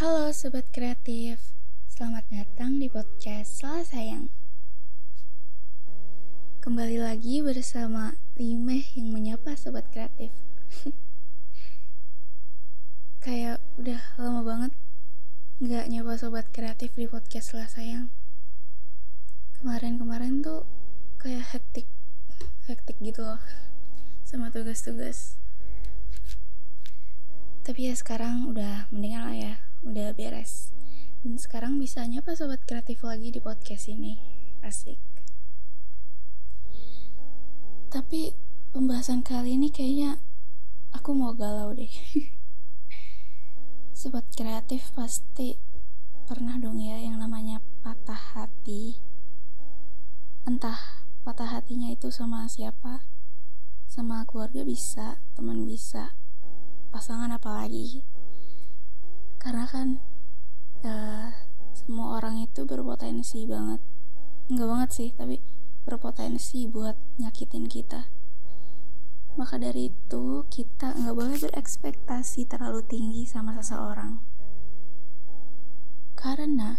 Halo Sobat Kreatif, selamat datang di podcast Salah Sayang. Kembali lagi bersama Limeh yang menyapa Sobat Kreatif. Kayak udah lama banget gak nyapa Sobat Kreatif di podcast Salah Sayang. Kemarin-kemarin tuh kayak hektik, hektik gitu loh Sama tugas-tugas. Tapi ya sekarang udah mendingan lah ya udah beres. Dan sekarang bisa nyapa sobat kreatif lagi di podcast ini. Asik. Tapi pembahasan kali ini kayaknya aku mau galau deh. Sobat kreatif pasti pernah dong ya yang namanya patah hati. Entah patah hatinya itu sama siapa. Sama keluarga bisa teman bisa pasangan apalagi karena kan uh, semua orang itu berpotensi banget. Nggak banget sih tapi berpotensi buat nyakitin kita. Maka dari itu kita nggak boleh berekspektasi terlalu tinggi sama seseorang. Karena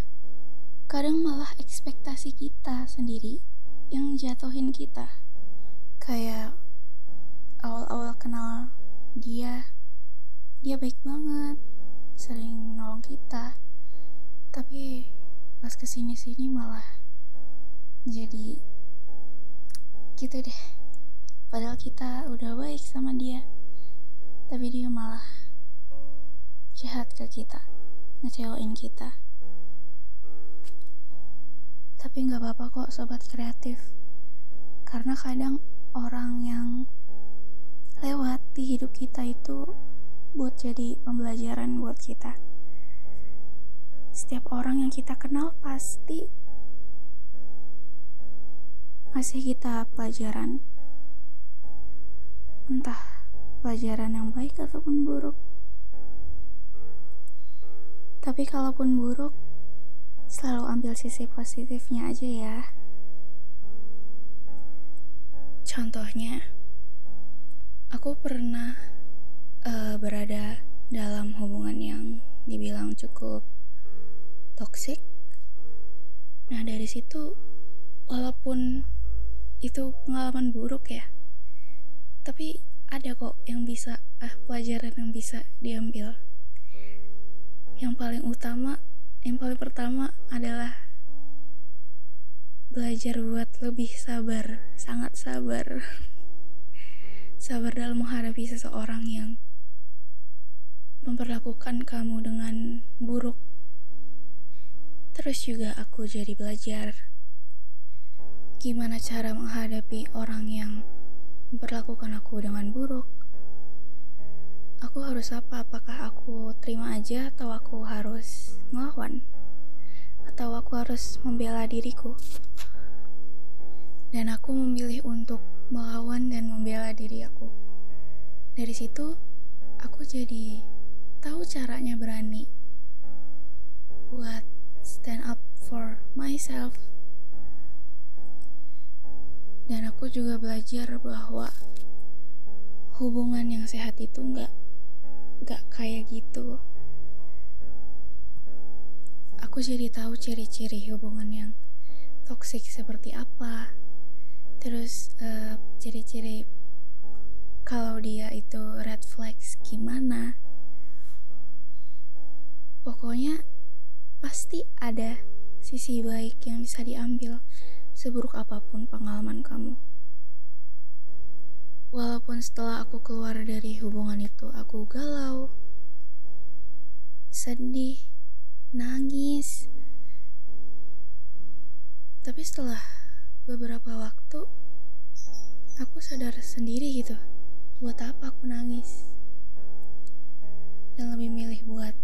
kadang malah ekspektasi kita sendiri yang jatuhin kita. Kayak awal-awal kenal dia dia baik banget sering nolong kita. Tapi pas ke sini sini malah jadi gitu deh. Padahal kita udah baik sama dia tapi dia malah jahat ke kita ngecewain kita. Tapi nggak apa-apa kok sobat kreatif. Karena kadang orang yang lewat di hidup kita itu buat jadi pembelajaran buat kita. Setiap orang yang kita kenal pasti ngasih kita pelajaran. Entah pelajaran yang baik ataupun buruk. Tapi kalaupun buruk, selalu ambil sisi positifnya aja ya. Contohnya, aku pernah uh, berada dalam hubungan yang dibilang cukup toksik. Nah, dari situ walaupun itu pengalaman buruk ya, tapi ada kok yang bisa ah pelajaran yang bisa diambil. Yang paling utama, yang paling pertama adalah belajar buat lebih sabar, sangat sabar. sabar dalam menghadapi seseorang yang memperlakukan kamu dengan buruk. Terus juga aku jadi belajar gimana cara menghadapi orang yang memperlakukan aku dengan buruk. Aku harus apa? Apakah aku terima aja atau aku harus ngelawan? Atau aku harus membela diriku? Dan aku memilih untuk melawan dan membela diri aku. Dari situ, aku jadi tahu caranya berani buat stand up for myself. Dan aku juga belajar bahwa hubungan yang sehat itu nggak nggak kayak gitu. Aku jadi tahu ciri-ciri hubungan yang toksik seperti apa. Terus uh, ciri-ciri kalau dia itu sisi baik yang bisa diambil seburuk apa pun pengalaman kamu. Walaupun setelah aku keluar dari hubungan itu aku galau, sedih, nangis. Tapi setelah beberapa waktu aku sadar sendiri gitu, buat apa aku nangis? Dan lebih milih buat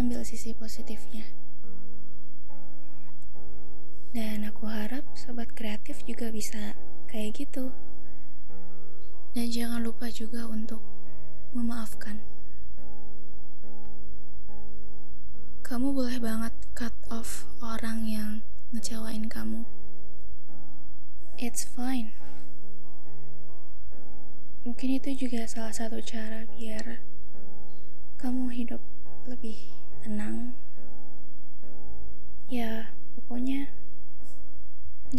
ambil sisi positifnya. Dan aku harap sobat kreatif juga bisa kayak gitu. Dan jangan lupa juga untuk memaafkan. Kamu boleh banget cut off orang yang ngecewain kamu. It's fine. Mungkin itu juga salah satu cara biar kamu hidup lebih tenang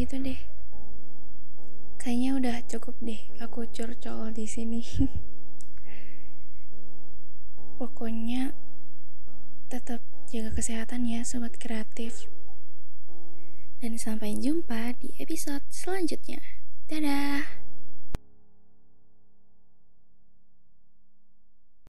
gitu deh. Kayaknya udah cukup deh aku curcol di sini. Pokoknya tetap jaga kesehatan ya sobat kreatif. Dan sampai jumpa di episode selanjutnya. Dadah